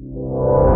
Inne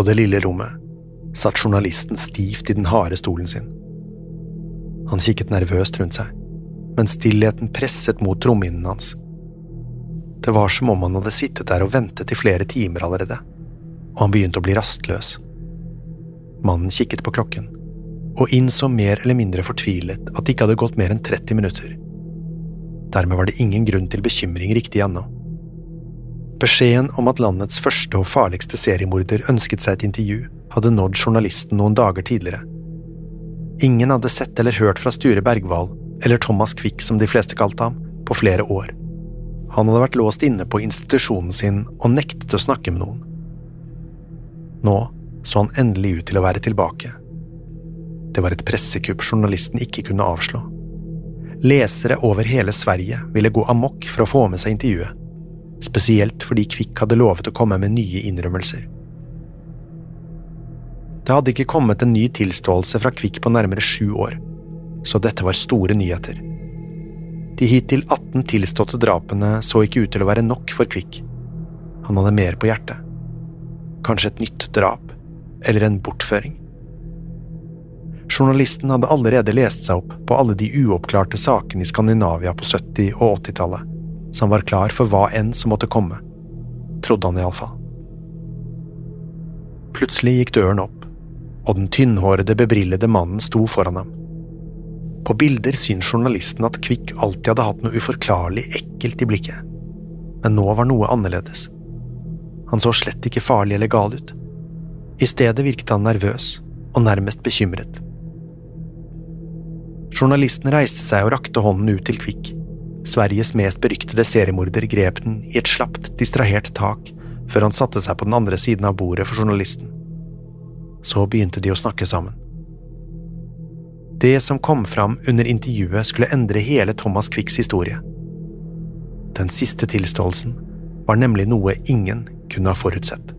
på det lille rommet satt journalisten stivt i den harde stolen sin. Han kikket nervøst rundt seg, men stillheten presset mot trommehinnen hans. Det var som om han hadde sittet der og ventet i flere timer allerede, og han begynte å bli rastløs. Mannen kikket på klokken, og innså mer eller mindre fortvilet at det ikke hadde gått mer enn 30 minutter. Dermed var det ingen grunn til bekymring riktig ennå. Beskjeden om at landets første og farligste seriemorder ønsket seg et intervju, hadde nådd journalisten noen dager tidligere. Ingen hadde sett eller hørt fra Sture Bergwall, eller Thomas Quick som de fleste kalte ham, på flere år. Han hadde vært låst inne på institusjonen sin og nektet å snakke med noen. Nå så han endelig ut til å være tilbake. Det var et pressekupp journalisten ikke kunne avslå. Lesere over hele Sverige ville gå amok for å få med seg intervjuet spesielt fordi Kvikk hadde lovet å komme med nye innrømmelser. Det hadde ikke kommet en ny tilståelse fra Kvikk på nærmere sju år, så dette var store nyheter. De hittil 18 tilståtte drapene så ikke ut til å være nok for Kvikk. Han hadde mer på hjertet. Kanskje et nytt drap, eller en bortføring. Journalisten hadde allerede lest seg opp på alle de uoppklarte sakene i Skandinavia på 70- og 80-tallet som var klar for hva enn som måtte komme, trodde han iallfall. Plutselig gikk døren opp, og den tynnhårede, bebrillede mannen sto foran ham. På bilder syns journalisten at Kvikk alltid hadde hatt noe uforklarlig ekkelt i blikket, men nå var noe annerledes. Han så slett ikke farlig eller gal ut. I stedet virket han nervøs og nærmest bekymret. Journalisten reiste seg og rakte hånden ut til Kvikk. Sveriges mest beryktede seriemorder grep den i et slapt, distrahert tak før han satte seg på den andre siden av bordet for journalisten. Så begynte de å snakke sammen. Det som kom fram under intervjuet, skulle endre hele Thomas Quicks historie. Den siste tilståelsen var nemlig noe ingen kunne ha forutsett.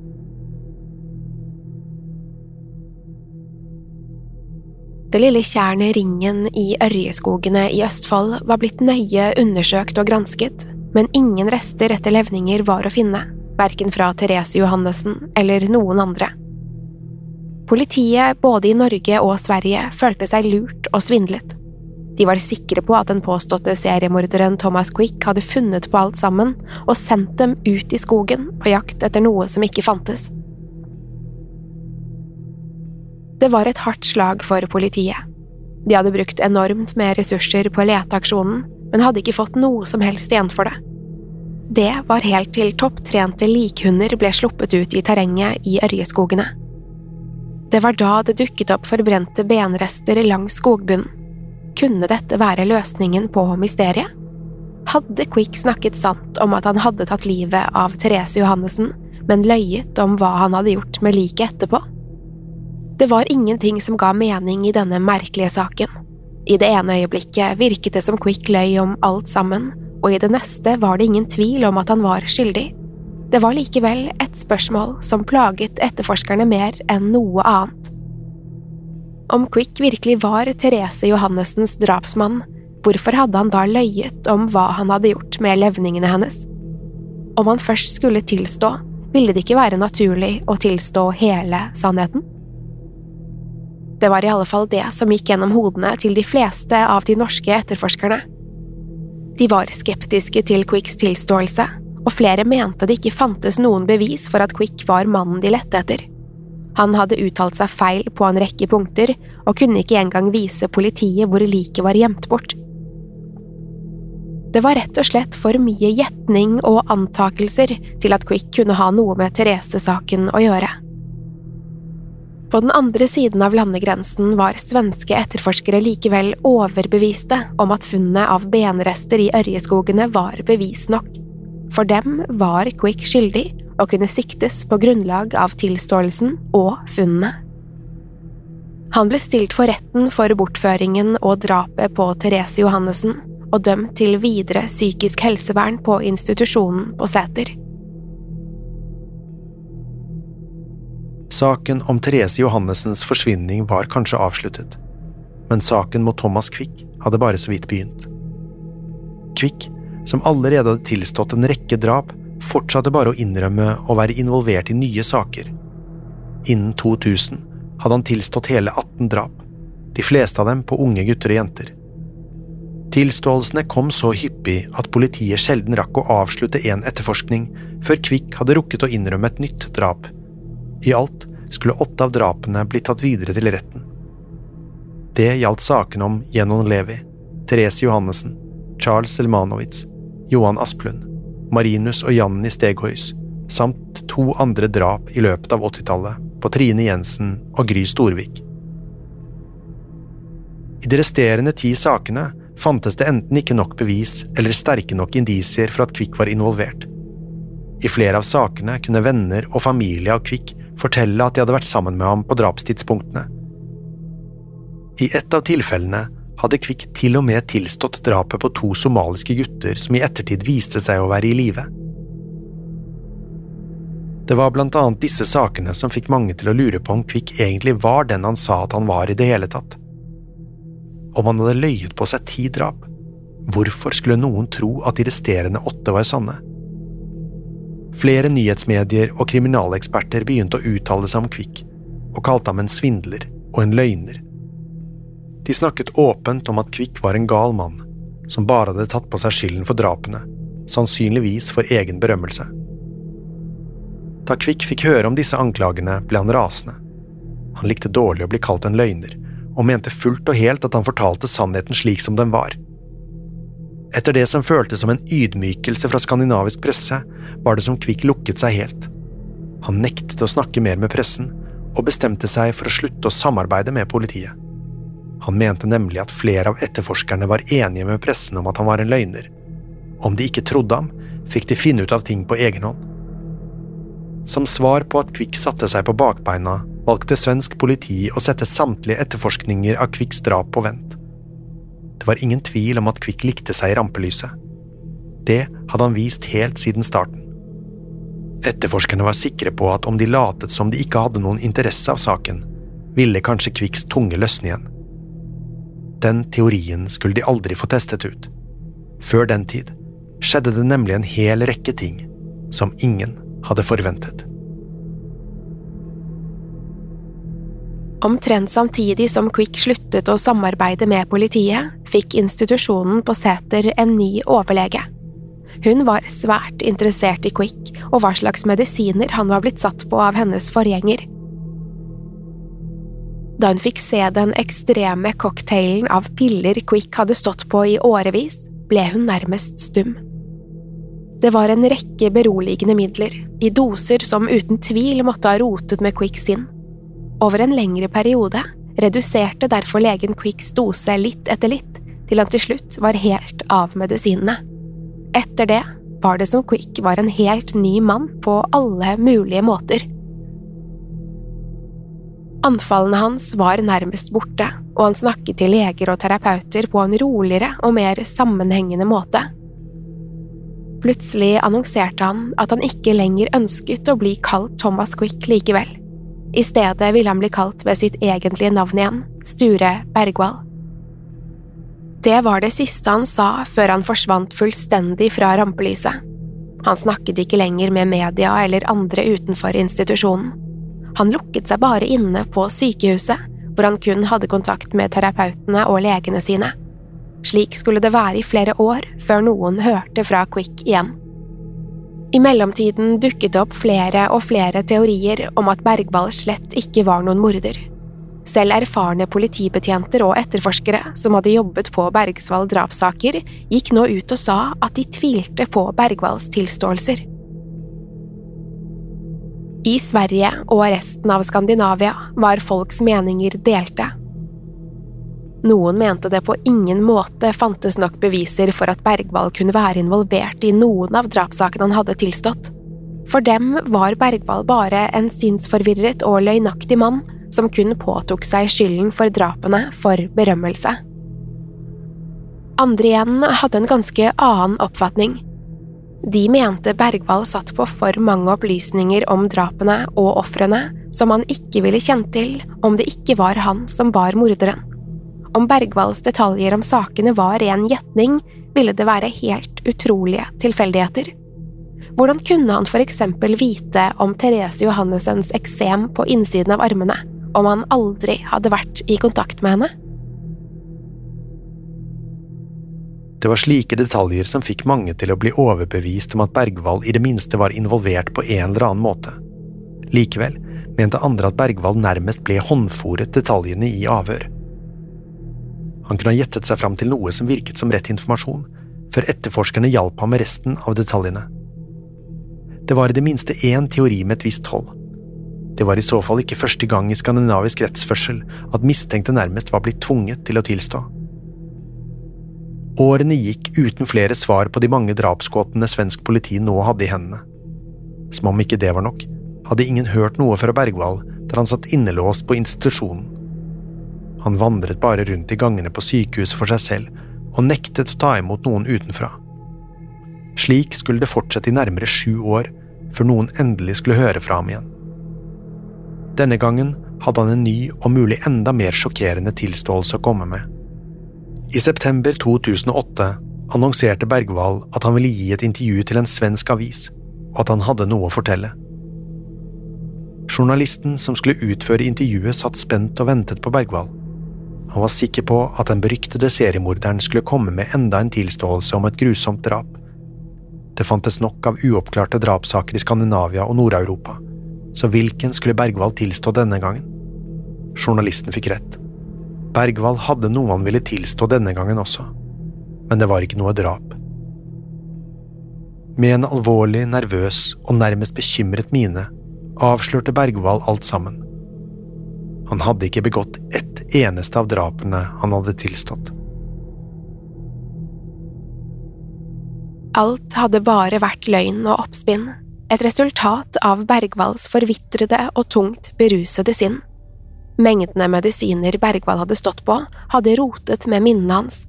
Det lille tjernet Ringen i Ørjeskogene i Østfold var blitt nøye undersøkt og gransket, men ingen rester etter levninger var å finne, verken fra Therese Johannessen eller noen andre. Politiet både i Norge og Sverige følte seg lurt og svindlet. De var sikre på at den påståtte seriemorderen Thomas Quick hadde funnet på alt sammen og sendt dem ut i skogen på jakt etter noe som ikke fantes. Det var et hardt slag for politiet. De hadde brukt enormt med ressurser på leteaksjonen, men hadde ikke fått noe som helst igjen for det. Det var helt til topptrente likhunder ble sluppet ut i terrenget i Ørjeskogene. Det var da det dukket opp forbrente benrester langs skogbunnen. Kunne dette være løsningen på mysteriet? Hadde Quick snakket sant om at han hadde tatt livet av Therese Johannessen, men løyet om hva han hadde gjort med liket etterpå? Det var ingenting som ga mening i denne merkelige saken. I det ene øyeblikket virket det som Quick løy om alt sammen, og i det neste var det ingen tvil om at han var skyldig. Det var likevel et spørsmål som plaget etterforskerne mer enn noe annet. Om Quick virkelig var Therese Johannessens drapsmann, hvorfor hadde han da løyet om hva han hadde gjort med levningene hennes? Om han først skulle tilstå, ville det ikke være naturlig å tilstå hele sannheten? Det var i alle fall det som gikk gjennom hodene til de fleste av de norske etterforskerne. De var skeptiske til Quicks tilståelse, og flere mente det ikke fantes noen bevis for at Quick var mannen de lette etter. Han hadde uttalt seg feil på en rekke punkter, og kunne ikke engang vise politiet hvor liket var gjemt bort. Det var rett og slett for mye gjetning og antakelser til at Quick kunne ha noe med Therese-saken å gjøre. På den andre siden av landegrensen var svenske etterforskere likevel overbeviste om at funnet av benrester i Ørjeskogene var bevis nok. For dem var Quick skyldig, og kunne siktes på grunnlag av tilståelsen og funnene. Han ble stilt for retten for bortføringen og drapet på Therese Johannessen, og dømt til videre psykisk helsevern på institusjonen på Sæter. Saken om Therese Johannessens forsvinning var kanskje avsluttet, men saken mot Thomas Quick hadde bare så vidt begynt. Quick, som allerede hadde tilstått en rekke drap, fortsatte bare å innrømme å være involvert i nye saker. Innen 2000 hadde han tilstått hele 18 drap, de fleste av dem på unge gutter og jenter. Tilståelsene kom så hyppig at politiet sjelden rakk å avslutte en etterforskning før Kvikk hadde rukket å innrømme et nytt drap. I alt skulle åtte av drapene bli tatt videre til retten. Det gjaldt sakene om Jenon Levi, Therese Johannessen, Charles Elmanowitz, Johan Asplund, Marinus og Janni Steghøys, samt to andre drap i løpet av 80-tallet på Trine Jensen og Gry Storvik. I de resterende ti sakene fantes det enten ikke nok bevis eller sterke nok indisier for at Kvikk var involvert. I flere av sakene kunne venner og familie av Kvikk fortelle at de hadde vært sammen med ham på drapstidspunktene. I ett av tilfellene hadde Kvikk til og med tilstått drapet på to somaliske gutter som i ettertid viste seg å være i live. Det var blant annet disse sakene som fikk mange til å lure på om Kvikk egentlig var den han sa at han var i det hele tatt. Om han hadde løyet på seg ti drap, hvorfor skulle noen tro at de resterende åtte var sanne? Flere nyhetsmedier og kriminaleksperter begynte å uttale seg om Kvikk, og kalte ham en svindler og en løgner. De snakket åpent om at Kvikk var en gal mann, som bare hadde tatt på seg skylden for drapene, sannsynligvis for egen berømmelse. Da Kvikk fikk høre om disse anklagene, ble han rasende. Han likte dårlig å bli kalt en løgner, og mente fullt og helt at han fortalte sannheten slik som den var. Etter det som føltes som en ydmykelse fra skandinavisk presse, var det som Kvikk lukket seg helt. Han nektet å snakke mer med pressen, og bestemte seg for å slutte å samarbeide med politiet. Han mente nemlig at flere av etterforskerne var enige med pressen om at han var en løgner. Om de ikke trodde ham, fikk de finne ut av ting på egen hånd. Som svar på at Kvikk satte seg på bakbeina, valgte svensk politi å sette samtlige etterforskninger av Kvikks drap på vent. Det var ingen tvil om at Kvikk likte seg i rampelyset. Det hadde han vist helt siden starten. Etterforskerne var sikre på at om de latet som de ikke hadde noen interesse av saken, ville kanskje Kvikks tunge løsne igjen. Den teorien skulle de aldri få testet ut. Før den tid skjedde det nemlig en hel rekke ting som ingen hadde forventet. Omtrent samtidig som Quick sluttet å samarbeide med politiet, fikk institusjonen på Sæter en ny overlege. Hun var svært interessert i Quick og hva slags medisiner han var blitt satt på av hennes forgjenger. Da hun fikk se den ekstreme cocktailen av piller Quick hadde stått på i årevis, ble hun nærmest stum. Det var en rekke beroligende midler, i doser som uten tvil måtte ha rotet med Quick sinn. Over en lengre periode reduserte derfor legen Quicks dose litt etter litt, til han til slutt var helt av medisinene. Etter det var det som Quick var en helt ny mann på alle mulige måter. Anfallene hans var nærmest borte, og han snakket til leger og terapeuter på en roligere og mer sammenhengende måte. Plutselig annonserte han at han ikke lenger ønsket å bli kalt Thomas Quick likevel. I stedet ville han bli kalt ved sitt egentlige navn igjen, Sture Bergwall. Det var det siste han sa før han forsvant fullstendig fra rampelyset. Han snakket ikke lenger med media eller andre utenfor institusjonen. Han lukket seg bare inne på sykehuset, hvor han kun hadde kontakt med terapeutene og legene sine. Slik skulle det være i flere år før noen hørte fra Quick igjen. I mellomtiden dukket det opp flere og flere teorier om at Bergwall slett ikke var noen morder. Selv erfarne politibetjenter og etterforskere som hadde jobbet på Bergsvall drapssaker, gikk nå ut og sa at de tvilte på Bergwalls tilståelser. I Sverige og resten av Skandinavia var folks meninger delte. Noen mente det på ingen måte fantes nok beviser for at Bergwall kunne være involvert i noen av drapssakene han hadde tilstått. For dem var Bergwall bare en sinnsforvirret og løgnaktig mann som kun påtok seg skylden for drapene for berømmelse. Andre igjen hadde en ganske annen oppfatning. De mente Bergwall satt på for mange opplysninger om drapene og ofrene som han ikke ville kjent til om det ikke var han som var morderen. Om Bergvalls detaljer om sakene var ren gjetning, ville det være helt utrolige tilfeldigheter. Hvordan kunne han for eksempel vite om Therese Johannessens eksem på innsiden av armene, om han aldri hadde vært i kontakt med henne? Det var slike detaljer som fikk mange til å bli overbevist om at Bergwall i det minste var involvert på en eller annen måte. Likevel mente andre at Bergwall nærmest ble håndfòret detaljene i avhør. Han kunne ha gjettet seg fram til noe som virket som rett informasjon, før etterforskerne hjalp ham med resten av detaljene. Det var i det minste én teori med et visst hold. Det var i så fall ikke første gang i skandinavisk rettsførsel at mistenkte nærmest var blitt tvunget til å tilstå. Årene gikk uten flere svar på de mange drapsgåtene svensk politi nå hadde i hendene. Som om ikke det var nok, hadde ingen hørt noe fra Bergwall der han satt innelåst på institusjonen. Han vandret bare rundt i gangene på sykehuset for seg selv og nektet å ta imot noen utenfra. Slik skulle det fortsette i nærmere sju år, før noen endelig skulle høre fra ham igjen. Denne gangen hadde han en ny og mulig enda mer sjokkerende tilståelse å komme med. I september 2008 annonserte Bergwall at han ville gi et intervju til en svensk avis, og at han hadde noe å fortelle. Journalisten som skulle utføre intervjuet, satt spent og ventet på Bergwall. Han var sikker på at den beryktede seriemorderen skulle komme med enda en tilståelse om et grusomt drap. Det fantes nok av uoppklarte drapssaker i Skandinavia og Nord-Europa, så hvilken skulle Bergwall tilstå denne gangen? Journalisten fikk rett. Bergwall hadde noe han ville tilstå denne gangen også, men det var ikke noe drap. Med en alvorlig, nervøs og nærmest bekymret mine avslørte Bergwall alt sammen. Han hadde ikke begått ett eneste av drapene han hadde tilstått. Alt hadde bare vært løgn og oppspinn, et resultat av Bergvalls forvitrede og tungt berusede sinn. Mengdene medisiner Bergvall hadde stått på, hadde rotet med minnene hans.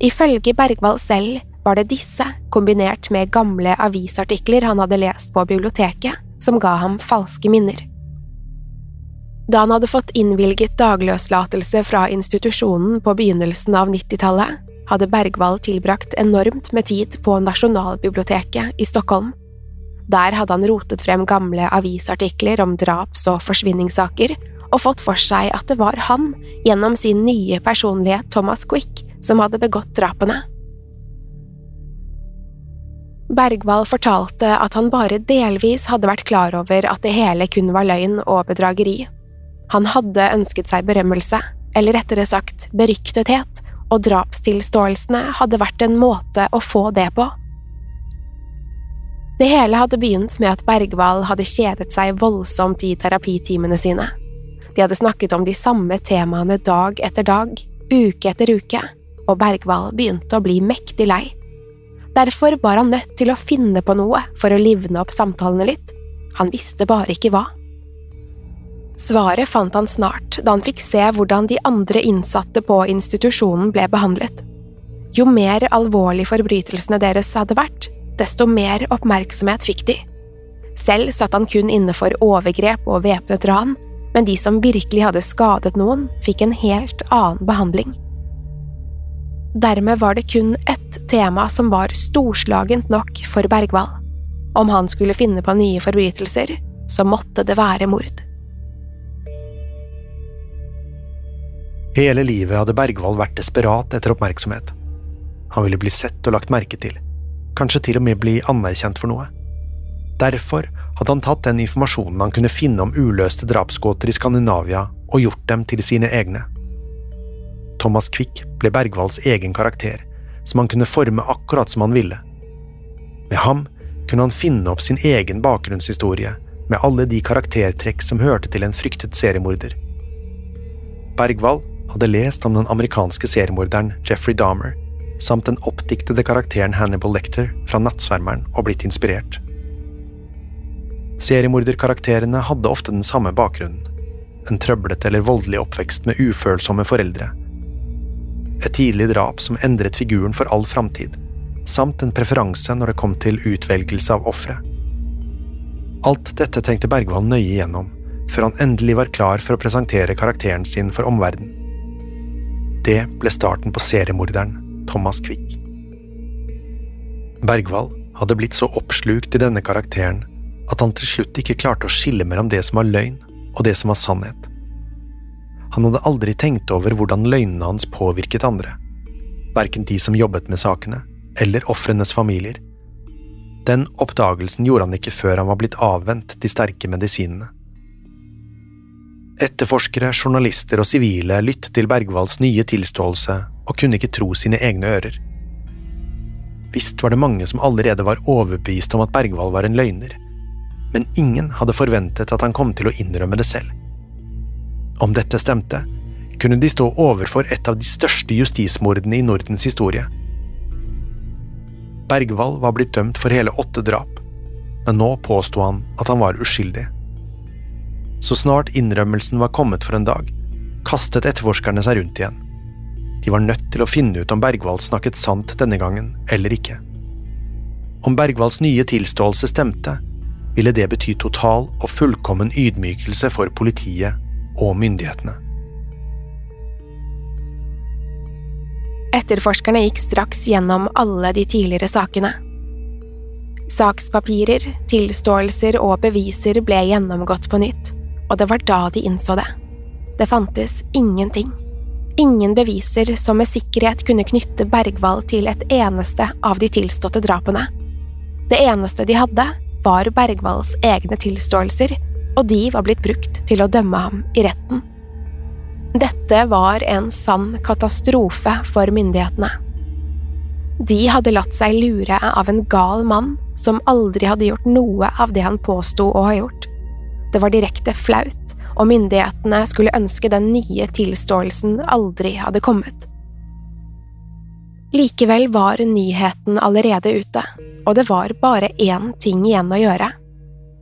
Ifølge Bergvall selv var det disse, kombinert med gamle avisartikler han hadde lest på biblioteket, som ga ham falske minner. Da han hadde fått innvilget dagløslatelse fra institusjonen på begynnelsen av 90-tallet, hadde Bergwall tilbrakt enormt med tid på Nasjonalbiblioteket i Stockholm. Der hadde han rotet frem gamle avisartikler om draps- og forsvinningssaker, og fått for seg at det var han, gjennom sin nye personlighet Thomas Quick, som hadde begått drapene. Bergwall fortalte at han bare delvis hadde vært klar over at det hele kun var løgn og bedrageri. Han hadde ønsket seg berømmelse, eller rettere sagt beryktethet, og drapstilståelsene hadde vært en måte å få det på. Det hele hadde begynt med at Bergwall hadde kjedet seg voldsomt i terapitimene sine. De hadde snakket om de samme temaene dag etter dag, uke etter uke, og Bergwall begynte å bli mektig lei. Derfor var han nødt til å finne på noe for å livne opp samtalene litt. Han visste bare ikke hva. Svaret fant han snart da han fikk se hvordan de andre innsatte på institusjonen ble behandlet. Jo mer alvorlig forbrytelsene deres hadde vært, desto mer oppmerksomhet fikk de. Selv satt han kun inne for overgrep og væpnet ran, men de som virkelig hadde skadet noen, fikk en helt annen behandling. Dermed var det kun ett tema som var storslagent nok for Bergwall. Om han skulle finne på nye forbrytelser, så måtte det være mord. Hele livet hadde Bergwall vært desperat etter oppmerksomhet. Han ville bli sett og lagt merke til, kanskje til og med bli anerkjent for noe. Derfor hadde han tatt den informasjonen han kunne finne om uløste drapsgåter i Skandinavia, og gjort dem til sine egne. Thomas Quick ble Bergvalls egen karakter, som han kunne forme akkurat som han ville. Med ham kunne han finne opp sin egen bakgrunnshistorie, med alle de karaktertrekk som hørte til en fryktet seriemorder. Bergwall hadde lest om den amerikanske seriemorderen Jeffrey Dahmer, samt den oppdiktede karakteren Hannibal Lecter fra Nattsvermeren, og blitt inspirert. Seriemorderkarakterene hadde ofte den samme bakgrunnen. En trøblete eller voldelig oppvekst med ufølsomme foreldre, et tidlig drap som endret figuren for all framtid, samt en preferanse når det kom til utvelgelse av ofre. Alt dette tenkte Bergvall nøye igjennom, før han endelig var klar for å presentere karakteren sin for omverdenen. Det ble starten på seriemorderen Thomas Quick. Bergwall hadde blitt så oppslukt i denne karakteren at han til slutt ikke klarte å skille mellom det som var løgn og det som var sannhet. Han hadde aldri tenkt over hvordan løgnene hans påvirket andre, verken de som jobbet med sakene, eller ofrenes familier. Den oppdagelsen gjorde han ikke før han var blitt avvent de sterke medisinene. Etterforskere, journalister og sivile lyttet til Bergvalls nye tilståelse og kunne ikke tro sine egne ører. Visst var det mange som allerede var overbevist om at Bergvall var en løgner, men ingen hadde forventet at han kom til å innrømme det selv. Om dette stemte, kunne de stå overfor et av de største justismordene i Nordens historie. Bergvall var blitt dømt for hele åtte drap, men nå påsto han at han var uskyldig. Så snart innrømmelsen var kommet for en dag, kastet etterforskerne seg rundt igjen. De var nødt til å finne ut om Bergwald snakket sant denne gangen eller ikke. Om Bergwalds nye tilståelse stemte, ville det bety total og fullkommen ydmykelse for politiet og myndighetene. Etterforskerne gikk straks gjennom alle de tidligere sakene. Sakspapirer, tilståelser og beviser ble gjennomgått på nytt, og det var da de innså det. Det fantes ingenting. Ingen beviser som med sikkerhet kunne knytte Bergwall til et eneste av de tilståtte drapene. Det eneste de hadde, var Bergwalls egne tilståelser og de var blitt brukt til å dømme ham i retten. Dette var en sann katastrofe for myndighetene. De hadde latt seg lure av en gal mann som aldri hadde gjort noe av det han påsto å ha gjort. Det var direkte flaut, og myndighetene skulle ønske den nye tilståelsen aldri hadde kommet. Likevel var nyheten allerede ute, og det var bare én ting igjen å gjøre.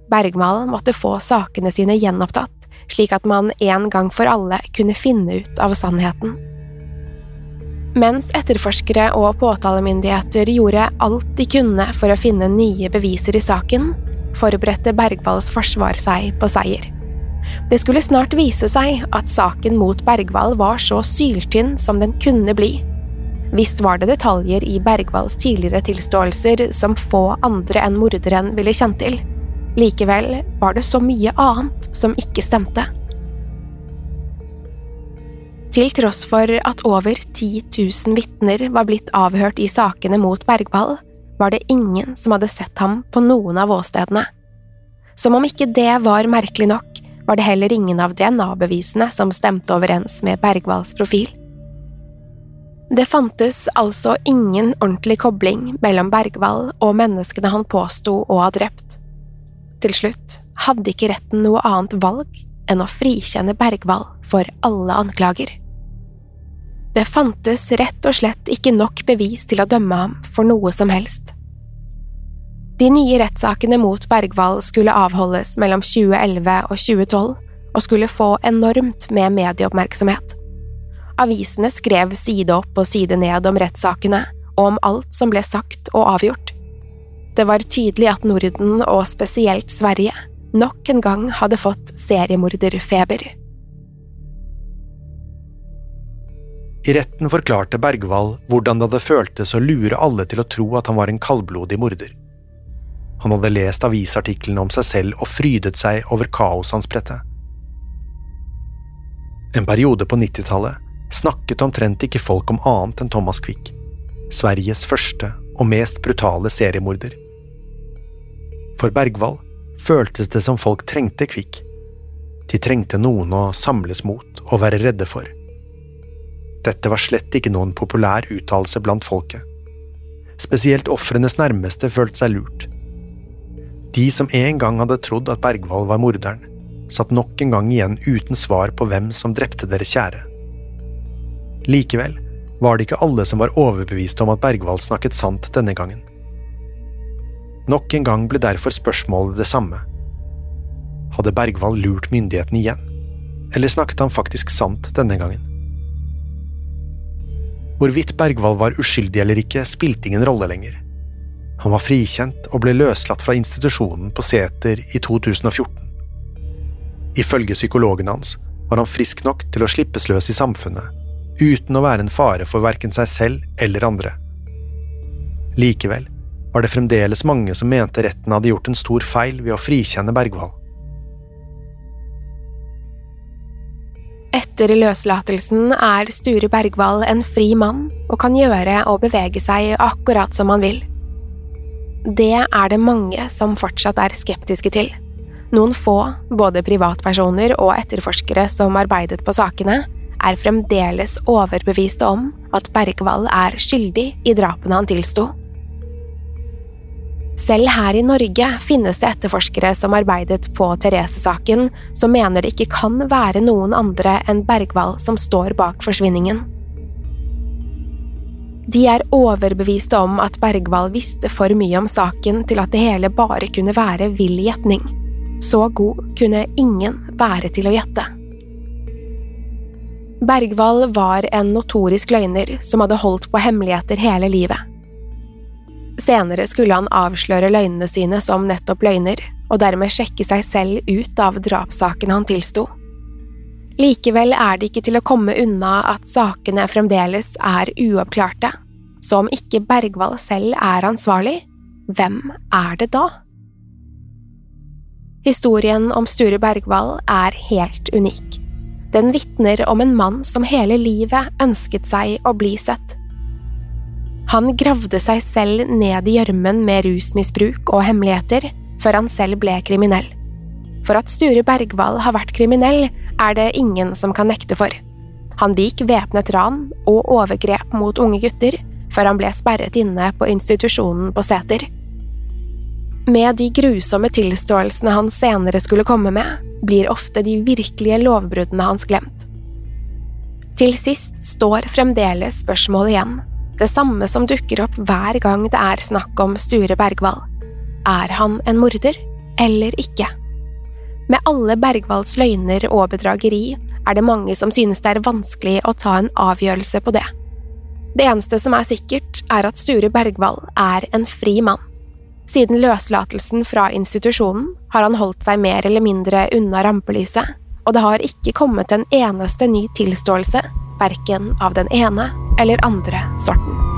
Bergmal måtte få sakene sine gjenopptatt, slik at man en gang for alle kunne finne ut av sannheten. Mens etterforskere og påtalemyndigheter gjorde alt de kunne for å finne nye beviser i saken, forberedte Bergvalls forsvar seg på seier. Det skulle snart vise seg at saken mot Bergvall var så syltynn som den kunne bli. Visst var det detaljer i Bergvalls tidligere tilståelser som få andre enn morderen ville kjent til. Likevel var det så mye annet som ikke stemte. Til tross for at over 10 000 vitner var blitt avhørt i sakene mot Bergwall, var det ingen som hadde sett ham på noen av åstedene. Som om ikke det var merkelig nok, var det heller ingen av DNA-bevisene som stemte overens med Bergwalls profil. Det fantes altså ingen ordentlig kobling mellom Bergwall og menneskene han påsto å ha drept. Til slutt hadde ikke retten noe annet valg enn å frikjenne Bergwall for alle anklager. Det fantes rett og slett ikke nok bevis til å dømme ham for noe som helst. De nye rettssakene mot Bergwall skulle avholdes mellom 2011 og 2012 og skulle få enormt med medieoppmerksomhet. Avisene skrev side opp og side ned om rettssakene og om alt som ble sagt og avgjort. Det var tydelig at Norden, og spesielt Sverige, nok en gang hadde fått seriemorderfeber. I retten forklarte Bergwall hvordan det hadde føltes å lure alle til å tro at han var en kaldblodig morder. Han hadde lest avisartiklene om seg selv og frydet seg over kaos han spredte. En periode på 90-tallet snakket omtrent ikke folk om annet enn Thomas Quick, Sveriges første og mest brutale seriemorder. For Bergwall føltes det som folk trengte Quick. De trengte noen å samles mot og være redde for. Dette var slett ikke noen populær uttalelse blant folket. Spesielt ofrenes nærmeste følte seg lurt. De som en gang hadde trodd at Bergwall var morderen, satt nok en gang igjen uten svar på hvem som drepte deres kjære. Likevel var det ikke alle som var overbeviste om at Bergwall snakket sant denne gangen. Nok en gang ble derfor spørsmålet det samme. Hadde Bergwall lurt myndighetene igjen, eller snakket han faktisk sant denne gangen? Hvorvidt Bergwall var uskyldig eller ikke, spilte ingen rolle lenger. Han var frikjent og ble løslatt fra institusjonen på Seter i 2014. Ifølge psykologen hans var han frisk nok til å slippes løs i samfunnet, uten å være en fare for verken seg selv eller andre. Likevel var det fremdeles mange som mente retten hadde gjort en stor feil ved å frikjenne Bergwall. Etter løslatelsen er Sture Bergwall en fri mann og kan gjøre og bevege seg akkurat som han vil. Det er det mange som fortsatt er skeptiske til. Noen få, både privatpersoner og etterforskere som arbeidet på sakene, er fremdeles overbeviste om at Bergwall er skyldig i drapene han tilsto. Selv her i Norge finnes det etterforskere som arbeidet på Therese-saken, som mener det ikke kan være noen andre enn Bergwall som står bak forsvinningen. De er overbeviste om at Bergwall visste for mye om saken til at det hele bare kunne være vill gjetning. Så god kunne ingen være til å gjette. Bergwall var en notorisk løgner som hadde holdt på hemmeligheter hele livet. Senere skulle han avsløre løgnene sine som nettopp løgner, og dermed sjekke seg selv ut av drapssaken han tilsto. Likevel er det ikke til å komme unna at sakene fremdeles er uoppklarte, så om ikke Bergwall selv er ansvarlig, hvem er det da? Historien om Sture Bergwall er helt unik. Den vitner om en mann som hele livet ønsket seg å bli sett. Han gravde seg selv ned i gjørmen med rusmisbruk og hemmeligheter, før han selv ble kriminell. For at Sture Bergwall har vært kriminell, er det ingen som kan nekte for. Han begikk væpnet ran og overgrep mot unge gutter, før han ble sperret inne på institusjonen på Seter. Med de grusomme tilståelsene han senere skulle komme med, blir ofte de virkelige lovbruddene hans glemt. Til sist står fremdeles spørsmålet igjen det samme som dukker opp hver gang det er snakk om Sture Bergwall. Er han en morder, eller ikke? Med alle Bergwalls løgner og bedrageri er det mange som synes det er vanskelig å ta en avgjørelse på det. Det eneste som er sikkert, er at Sture Bergwall er en fri mann. Siden løslatelsen fra institusjonen har han holdt seg mer eller mindre unna rampelyset, og det har ikke kommet en eneste ny tilståelse verken av den ene eller andre sorten.